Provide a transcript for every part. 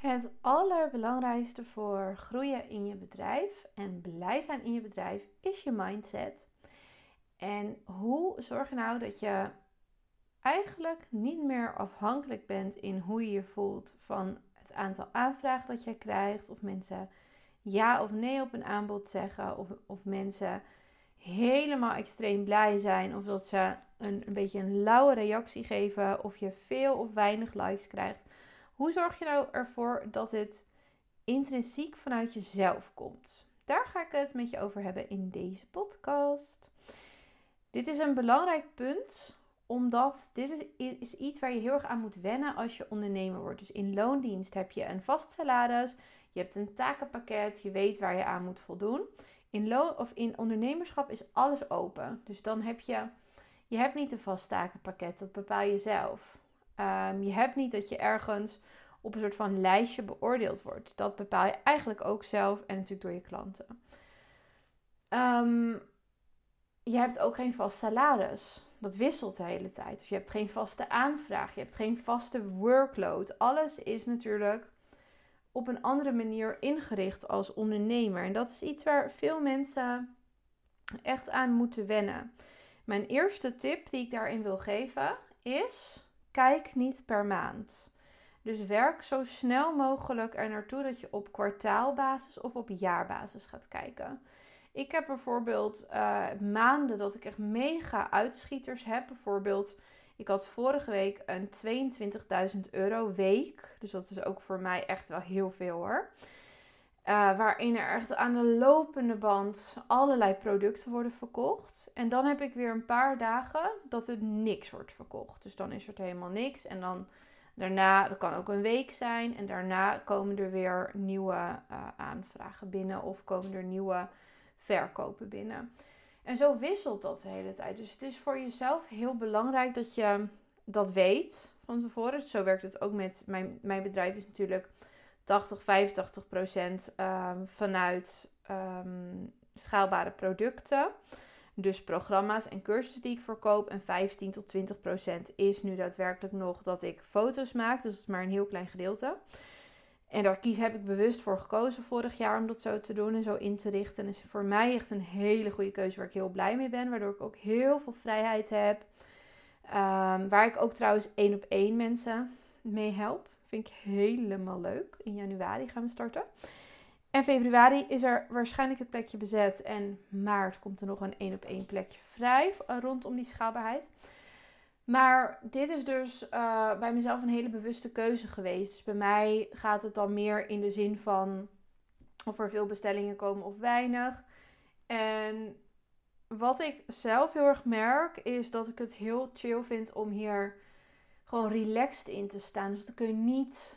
Het allerbelangrijkste voor groeien in je bedrijf en blij zijn in je bedrijf is je mindset. En hoe zorg je nou dat je eigenlijk niet meer afhankelijk bent in hoe je je voelt van het aantal aanvragen dat je krijgt, of mensen ja of nee op een aanbod zeggen, of, of mensen helemaal extreem blij zijn, of dat ze een, een beetje een lauwe reactie geven, of je veel of weinig likes krijgt. Hoe zorg je nou ervoor dat het intrinsiek vanuit jezelf komt? Daar ga ik het met je over hebben in deze podcast. Dit is een belangrijk punt, omdat dit is, iets waar je heel erg aan moet wennen als je ondernemer wordt. Dus in loondienst heb je een vast salaris, je hebt een takenpakket, je weet waar je aan moet voldoen. In, loon, of in ondernemerschap is alles open. Dus dan heb je, je hebt niet een vast takenpakket, dat bepaal je zelf. Um, je hebt niet dat je ergens op een soort van lijstje beoordeeld wordt. Dat bepaal je eigenlijk ook zelf en natuurlijk door je klanten. Um, je hebt ook geen vast salaris. Dat wisselt de hele tijd. Of je hebt geen vaste aanvraag. Je hebt geen vaste workload. Alles is natuurlijk op een andere manier ingericht als ondernemer. En dat is iets waar veel mensen echt aan moeten wennen. Mijn eerste tip die ik daarin wil geven is: kijk niet per maand. Dus werk zo snel mogelijk er naartoe dat je op kwartaalbasis of op jaarbasis gaat kijken. Ik heb bijvoorbeeld uh, maanden dat ik echt mega uitschieters heb. Bijvoorbeeld, ik had vorige week een 22.000 euro week. Dus dat is ook voor mij echt wel heel veel hoor. Uh, waarin er echt aan de lopende band allerlei producten worden verkocht. En dan heb ik weer een paar dagen dat er niks wordt verkocht. Dus dan is er helemaal niks. En dan daarna, dat kan ook een week zijn. En daarna komen er weer nieuwe uh, aanvragen binnen. Of komen er nieuwe verkopen binnen. En zo wisselt dat de hele tijd. Dus het is voor jezelf heel belangrijk dat je dat weet van tevoren. Zo werkt het ook met mijn, mijn bedrijf is natuurlijk 80, 85 procent um, vanuit um, schaalbare producten. Dus programma's en cursussen die ik verkoop. En 15 tot 20 procent is nu daadwerkelijk nog dat ik foto's maak. Dus dat is maar een heel klein gedeelte. En daar kies, heb ik bewust voor gekozen vorig jaar om dat zo te doen en zo in te richten. En is voor mij echt een hele goede keuze waar ik heel blij mee ben. Waardoor ik ook heel veel vrijheid heb. Um, waar ik ook trouwens één op één mensen mee help. Vind ik helemaal leuk. In januari gaan we starten. En februari is er waarschijnlijk het plekje bezet. En maart komt er nog een één op één plekje vrij rondom die schaalbaarheid. Maar dit is dus uh, bij mezelf een hele bewuste keuze geweest. Dus bij mij gaat het dan meer in de zin van of er veel bestellingen komen of weinig. En wat ik zelf heel erg merk, is dat ik het heel chill vind om hier gewoon relaxed in te staan. Dus dat ik er niet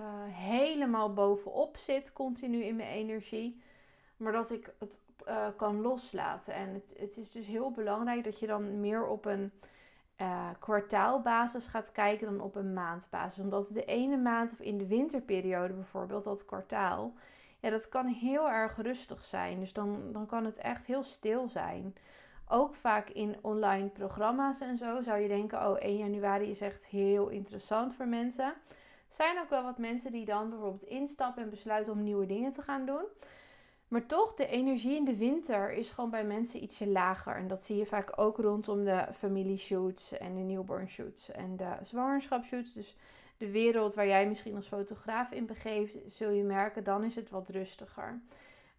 uh, helemaal bovenop zit, continu in mijn energie. Maar dat ik het uh, kan loslaten. En het, het is dus heel belangrijk dat je dan meer op een uh, kwartaalbasis gaat kijken dan op een maandbasis. Omdat de ene maand of in de winterperiode bijvoorbeeld, dat kwartaal, ja, dat kan heel erg rustig zijn. Dus dan, dan kan het echt heel stil zijn. Ook vaak in online programma's en zo zou je denken: oh, 1 januari is echt heel interessant voor mensen. Zijn ook wel wat mensen die dan bijvoorbeeld instappen en besluiten om nieuwe dingen te gaan doen. Maar toch, de energie in de winter is gewoon bij mensen ietsje lager. En dat zie je vaak ook rondom de familieshoots en de newborn shoots en de zwangerschapsshoots. Dus de wereld waar jij misschien als fotograaf in begeeft, zul je merken, dan is het wat rustiger.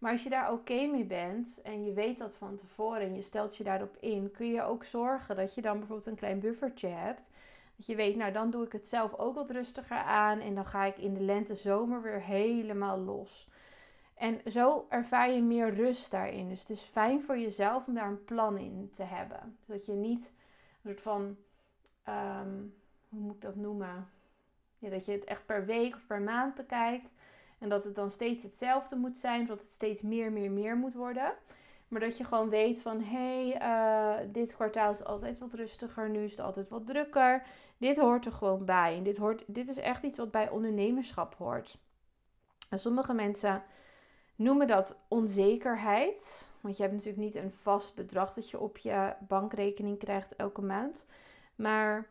Maar als je daar oké mee bent en je weet dat van tevoren en je stelt je daarop in, kun je ook zorgen dat je dan bijvoorbeeld een klein buffertje hebt. Dat je weet, nou dan doe ik het zelf ook wat rustiger aan en dan ga ik in de lente zomer weer helemaal los. En zo ervaar je meer rust daarin. Dus het is fijn voor jezelf om daar een plan in te hebben. Zodat je niet een soort van, um, hoe moet ik dat noemen? Ja, dat je het echt per week of per maand bekijkt. En dat het dan steeds hetzelfde moet zijn. Dat het steeds meer, meer, meer moet worden. Maar dat je gewoon weet van hé, hey, uh, dit kwartaal is altijd wat rustiger. Nu is het altijd wat drukker. Dit hoort er gewoon bij. En dit, hoort, dit is echt iets wat bij ondernemerschap hoort. En sommige mensen noemen dat onzekerheid. Want je hebt natuurlijk niet een vast bedrag dat je op je bankrekening krijgt elke maand. Maar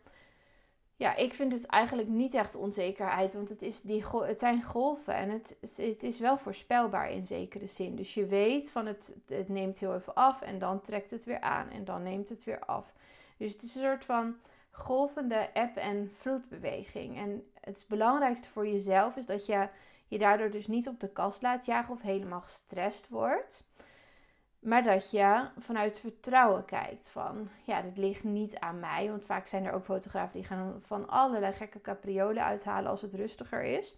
ja, ik vind het eigenlijk niet echt onzekerheid, want het, is die, het zijn golven en het, het is wel voorspelbaar in zekere zin. Dus je weet van het, het neemt heel even af en dan trekt het weer aan en dan neemt het weer af. Dus het is een soort van golvende eb- en vloedbeweging. En het belangrijkste voor jezelf is dat je je daardoor dus niet op de kast laat jagen of helemaal gestrest wordt. Maar dat je vanuit vertrouwen kijkt van, ja, dit ligt niet aan mij. Want vaak zijn er ook fotografen die gaan van allerlei gekke capriolen uithalen als het rustiger is.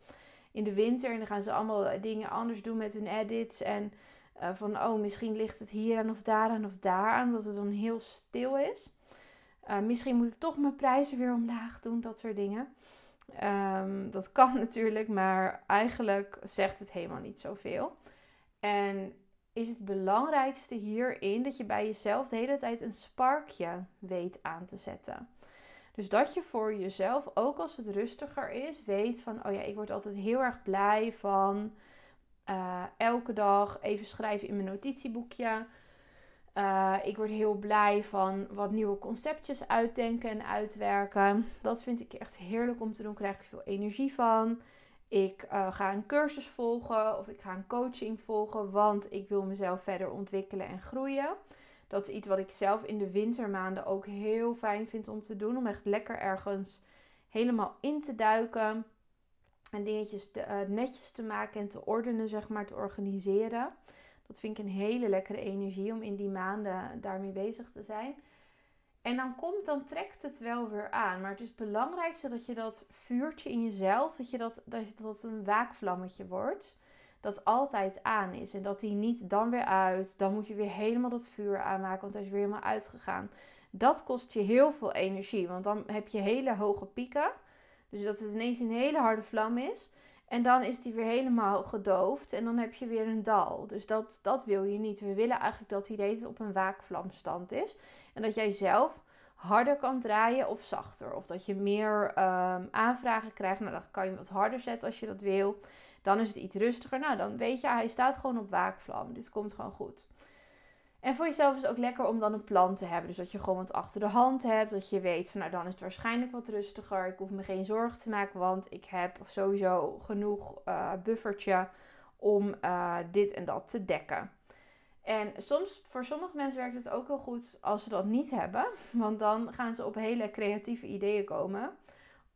In de winter en dan gaan ze allemaal dingen anders doen met hun edits. En uh, van, oh, misschien ligt het hier aan of daar aan of daar aan, omdat het dan heel stil is. Uh, misschien moet ik toch mijn prijzen weer omlaag doen, dat soort dingen. Um, dat kan natuurlijk, maar eigenlijk zegt het helemaal niet zoveel. En is het belangrijkste hierin dat je bij jezelf de hele tijd een sparkje weet aan te zetten. Dus dat je voor jezelf, ook als het rustiger is, weet van, oh ja, ik word altijd heel erg blij van uh, elke dag even schrijven in mijn notitieboekje. Uh, ik word heel blij van wat nieuwe conceptjes uitdenken en uitwerken. Dat vind ik echt heerlijk om te doen. Krijg ik veel energie van. Ik uh, ga een cursus volgen of ik ga een coaching volgen, want ik wil mezelf verder ontwikkelen en groeien. Dat is iets wat ik zelf in de wintermaanden ook heel fijn vind om te doen. Om echt lekker ergens helemaal in te duiken. En dingetjes te, uh, netjes te maken en te ordenen, zeg maar, te organiseren. Dat vind ik een hele lekkere energie om in die maanden daarmee bezig te zijn. En dan komt, dan trekt het wel weer aan. Maar het is het belangrijkste dat je dat vuurtje in jezelf, dat je dat, dat, dat een waakvlammetje wordt. Dat altijd aan is. En dat die niet dan weer uit. Dan moet je weer helemaal dat vuur aanmaken, want hij is weer helemaal uitgegaan. Dat kost je heel veel energie. Want dan heb je hele hoge pieken. Dus dat het ineens een hele harde vlam is. En dan is die weer helemaal gedoofd. En dan heb je weer een dal. Dus dat, dat wil je niet. We willen eigenlijk dat die deed op een waakvlamstand is. En dat jij zelf harder kan draaien of zachter. Of dat je meer um, aanvragen krijgt. Nou, dan kan je wat harder zetten als je dat wil. Dan is het iets rustiger. Nou, dan weet je, hij staat gewoon op waakvlam. Dit komt gewoon goed. En voor jezelf is het ook lekker om dan een plan te hebben. Dus dat je gewoon wat achter de hand hebt. Dat je weet van nou dan is het waarschijnlijk wat rustiger. Ik hoef me geen zorgen te maken. Want ik heb sowieso genoeg uh, buffertje om uh, dit en dat te dekken. En soms, voor sommige mensen werkt het ook wel goed als ze dat niet hebben. Want dan gaan ze op hele creatieve ideeën komen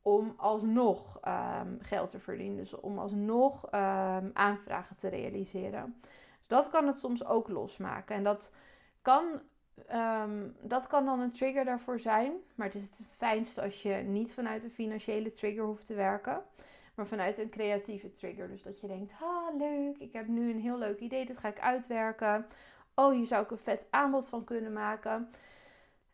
om alsnog um, geld te verdienen. Dus om alsnog um, aanvragen te realiseren. Dat kan het soms ook losmaken. En dat kan, um, dat kan dan een trigger daarvoor zijn. Maar het is het fijnste als je niet vanuit een financiële trigger hoeft te werken. Maar vanuit een creatieve trigger. Dus dat je denkt, ah leuk, ik heb nu een heel leuk idee, dat ga ik uitwerken. Oh, hier zou ik een vet aanbod van kunnen maken.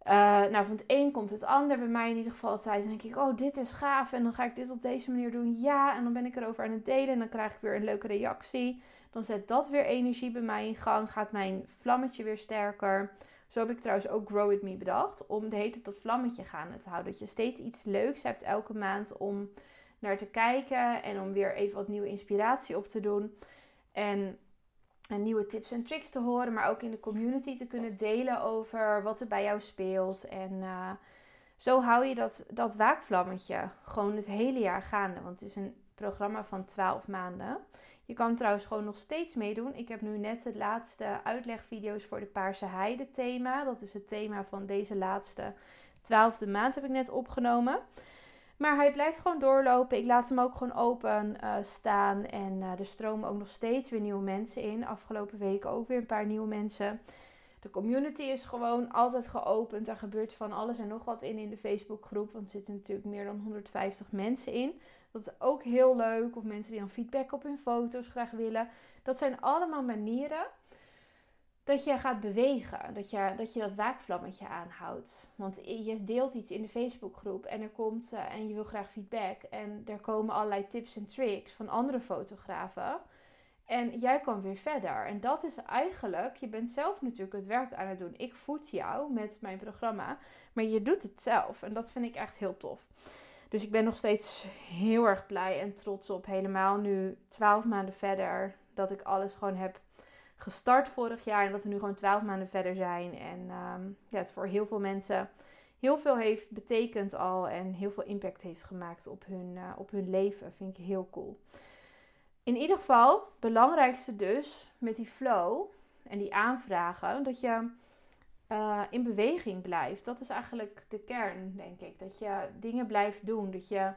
Uh, nou, van het een komt het ander. Bij mij in ieder geval altijd. Denk ik, oh, dit is gaaf. En dan ga ik dit op deze manier doen. Ja, en dan ben ik erover aan het delen. En dan krijg ik weer een leuke reactie. Dan zet dat weer energie bij mij in gang. Gaat mijn vlammetje weer sterker. Zo heb ik trouwens ook Grow With Me bedacht. Om de hele dat vlammetje gaan te houden. Dat je steeds iets leuks hebt elke maand om naar te kijken en om weer even wat nieuwe inspiratie op te doen. En, en nieuwe tips en tricks te horen, maar ook in de community te kunnen delen over wat er bij jou speelt. En uh, zo hou je dat, dat waakvlammetje gewoon het hele jaar gaande. Want het is een programma van 12 maanden. Je kan trouwens gewoon nog steeds meedoen. Ik heb nu net de laatste uitlegvideo's voor de Paarse Heide thema. Dat is het thema van deze laatste twaalfde maand heb ik net opgenomen. Maar hij blijft gewoon doorlopen. Ik laat hem ook gewoon open uh, staan. En uh, er stromen ook nog steeds weer nieuwe mensen in. Afgelopen weken ook weer een paar nieuwe mensen. De community is gewoon altijd geopend. Er gebeurt van alles en nog wat in in de Facebookgroep. Want er zitten natuurlijk meer dan 150 mensen in. Dat is ook heel leuk. Of mensen die dan feedback op hun foto's graag willen. Dat zijn allemaal manieren dat je gaat bewegen. Dat je, dat je dat waakvlammetje aanhoudt. Want je deelt iets in de Facebookgroep en er komt uh, en je wil graag feedback. En er komen allerlei tips en tricks van andere fotografen. En jij kan weer verder. En dat is eigenlijk, je bent zelf natuurlijk het werk aan het doen. Ik voed jou met mijn programma, maar je doet het zelf. En dat vind ik echt heel tof. Dus ik ben nog steeds heel erg blij en trots op, helemaal nu 12 maanden verder, dat ik alles gewoon heb gestart vorig jaar en dat we nu gewoon 12 maanden verder zijn. En um, ja, het voor heel veel mensen heel veel heeft betekend al en heel veel impact heeft gemaakt op hun, uh, op hun leven. Vind ik heel cool. In ieder geval, belangrijkste dus met die flow en die aanvragen, dat je uh, in beweging blijft. Dat is eigenlijk de kern, denk ik. Dat je dingen blijft doen. Dat je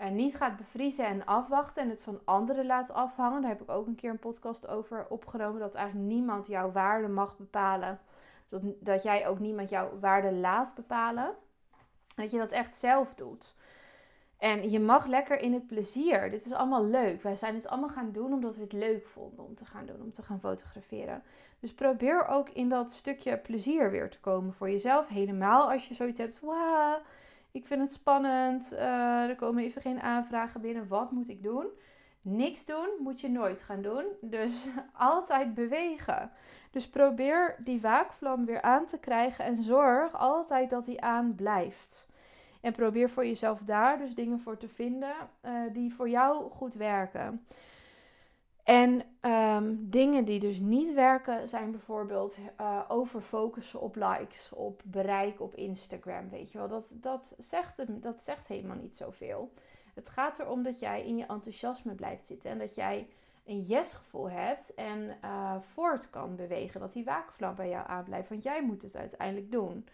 uh, niet gaat bevriezen en afwachten en het van anderen laat afhangen. Daar heb ik ook een keer een podcast over opgenomen. Dat eigenlijk niemand jouw waarde mag bepalen. Dat, dat jij ook niemand jouw waarde laat bepalen. Dat je dat echt zelf doet. En je mag lekker in het plezier. Dit is allemaal leuk. Wij zijn het allemaal gaan doen omdat we het leuk vonden om te gaan doen, om te gaan fotograferen. Dus probeer ook in dat stukje plezier weer te komen voor jezelf. Helemaal als je zoiets hebt. Wauw, ik vind het spannend. Uh, er komen even geen aanvragen binnen. Wat moet ik doen? Niks doen moet je nooit gaan doen. Dus altijd bewegen. Dus probeer die waakvlam weer aan te krijgen en zorg altijd dat die aan blijft. En probeer voor jezelf daar dus dingen voor te vinden uh, die voor jou goed werken. En um, dingen die dus niet werken zijn bijvoorbeeld uh, overfocussen op likes, op bereik op Instagram. Weet je wel, dat, dat, zegt, dat zegt helemaal niet zoveel. Het gaat erom dat jij in je enthousiasme blijft zitten en dat jij een yes-gevoel hebt en uh, voort kan bewegen. Dat die waakvlam bij jou aanblijft, want jij moet het uiteindelijk doen.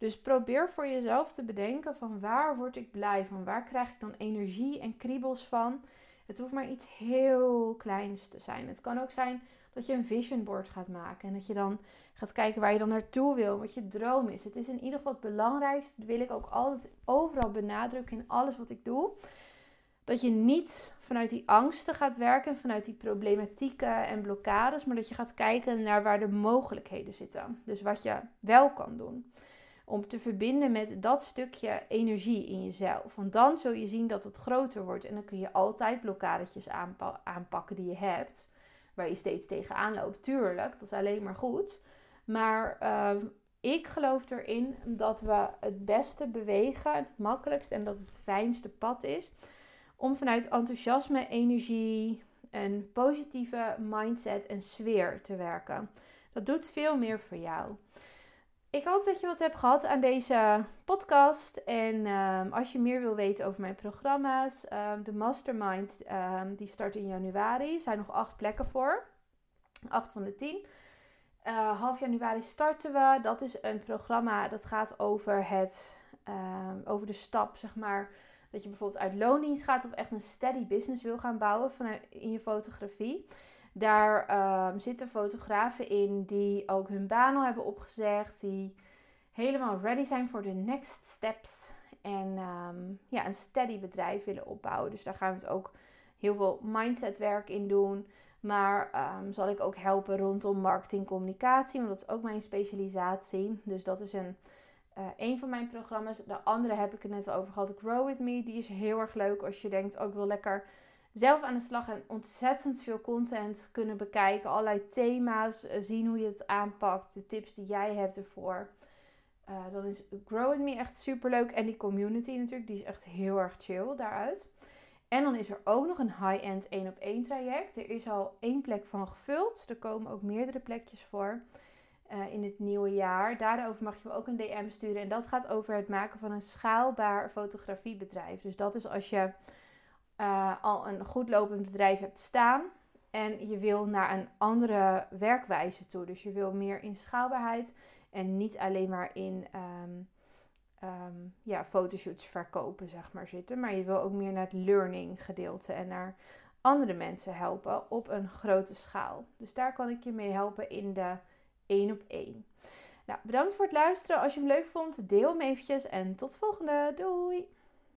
Dus probeer voor jezelf te bedenken van waar word ik blij van? Waar krijg ik dan energie en kriebels van? Het hoeft maar iets heel kleins te zijn. Het kan ook zijn dat je een vision board gaat maken en dat je dan gaat kijken waar je dan naartoe wil, wat je droom is. Het is in ieder geval het belangrijkste, dat wil ik ook altijd overal benadrukken in alles wat ik doe. Dat je niet vanuit die angsten gaat werken, vanuit die problematieken en blokkades, maar dat je gaat kijken naar waar de mogelijkheden zitten. Dus wat je wel kan doen om te verbinden met dat stukje energie in jezelf. Want dan zul je zien dat het groter wordt. En dan kun je altijd blokkadetjes aanpakken die je hebt. Waar je steeds tegenaan loopt. Tuurlijk, dat is alleen maar goed. Maar uh, ik geloof erin dat we het beste bewegen, het makkelijkst en dat het fijnste pad is. Om vanuit enthousiasme, energie, een positieve mindset en sfeer te werken. Dat doet veel meer voor jou. Ik hoop dat je wat hebt gehad aan deze podcast. En um, als je meer wil weten over mijn programma's, um, de Mastermind, um, die start in januari. Er zijn nog acht plekken voor. Acht van de tien. Uh, half januari starten we. Dat is een programma dat gaat over, het, over de stap, zeg maar. Dat je bijvoorbeeld uit loondienst gaat of echt een steady business wil gaan bouwen vanuit, in je fotografie. Daar um, zitten fotografen in die ook hun baan al hebben opgezegd, die helemaal ready zijn voor de next steps en um, ja, een steady bedrijf willen opbouwen. Dus daar gaan we het ook heel veel mindset werk in doen. Maar um, zal ik ook helpen rondom marketing communicatie, want dat is ook mijn specialisatie. Dus dat is een, uh, een van mijn programma's. De andere heb ik het net over gehad, Grow With Me. Die is heel erg leuk als je denkt, ook oh, wil lekker zelf aan de slag en ontzettend veel content kunnen bekijken. Allerlei thema's, eh, zien hoe je het aanpakt, de tips die jij hebt ervoor. Uh, dan is Grow With Me echt super leuk. En die community natuurlijk, die is echt heel erg chill daaruit. En dan is er ook nog een high-end 1 op 1 traject. Er is al één plek van gevuld. Er komen ook meerdere plekjes voor uh, in het nieuwe jaar. Daarover mag je me ook een DM sturen. En dat gaat over het maken van een schaalbaar fotografiebedrijf. Dus dat is als je uh, al een goed lopend bedrijf hebt staan en je wil naar een andere werkwijze toe. Dus je wil meer in schaalbaarheid en niet alleen maar in um, um, ja, fotoshoots verkopen, zeg maar, zitten. Maar je wil ook meer naar het learning gedeelte en naar andere mensen helpen op een grote schaal. Dus daar kan ik je mee helpen in de 1 op 1. Nou, bedankt voor het luisteren. Als je hem leuk vond, deel hem eventjes en tot de volgende. Doei!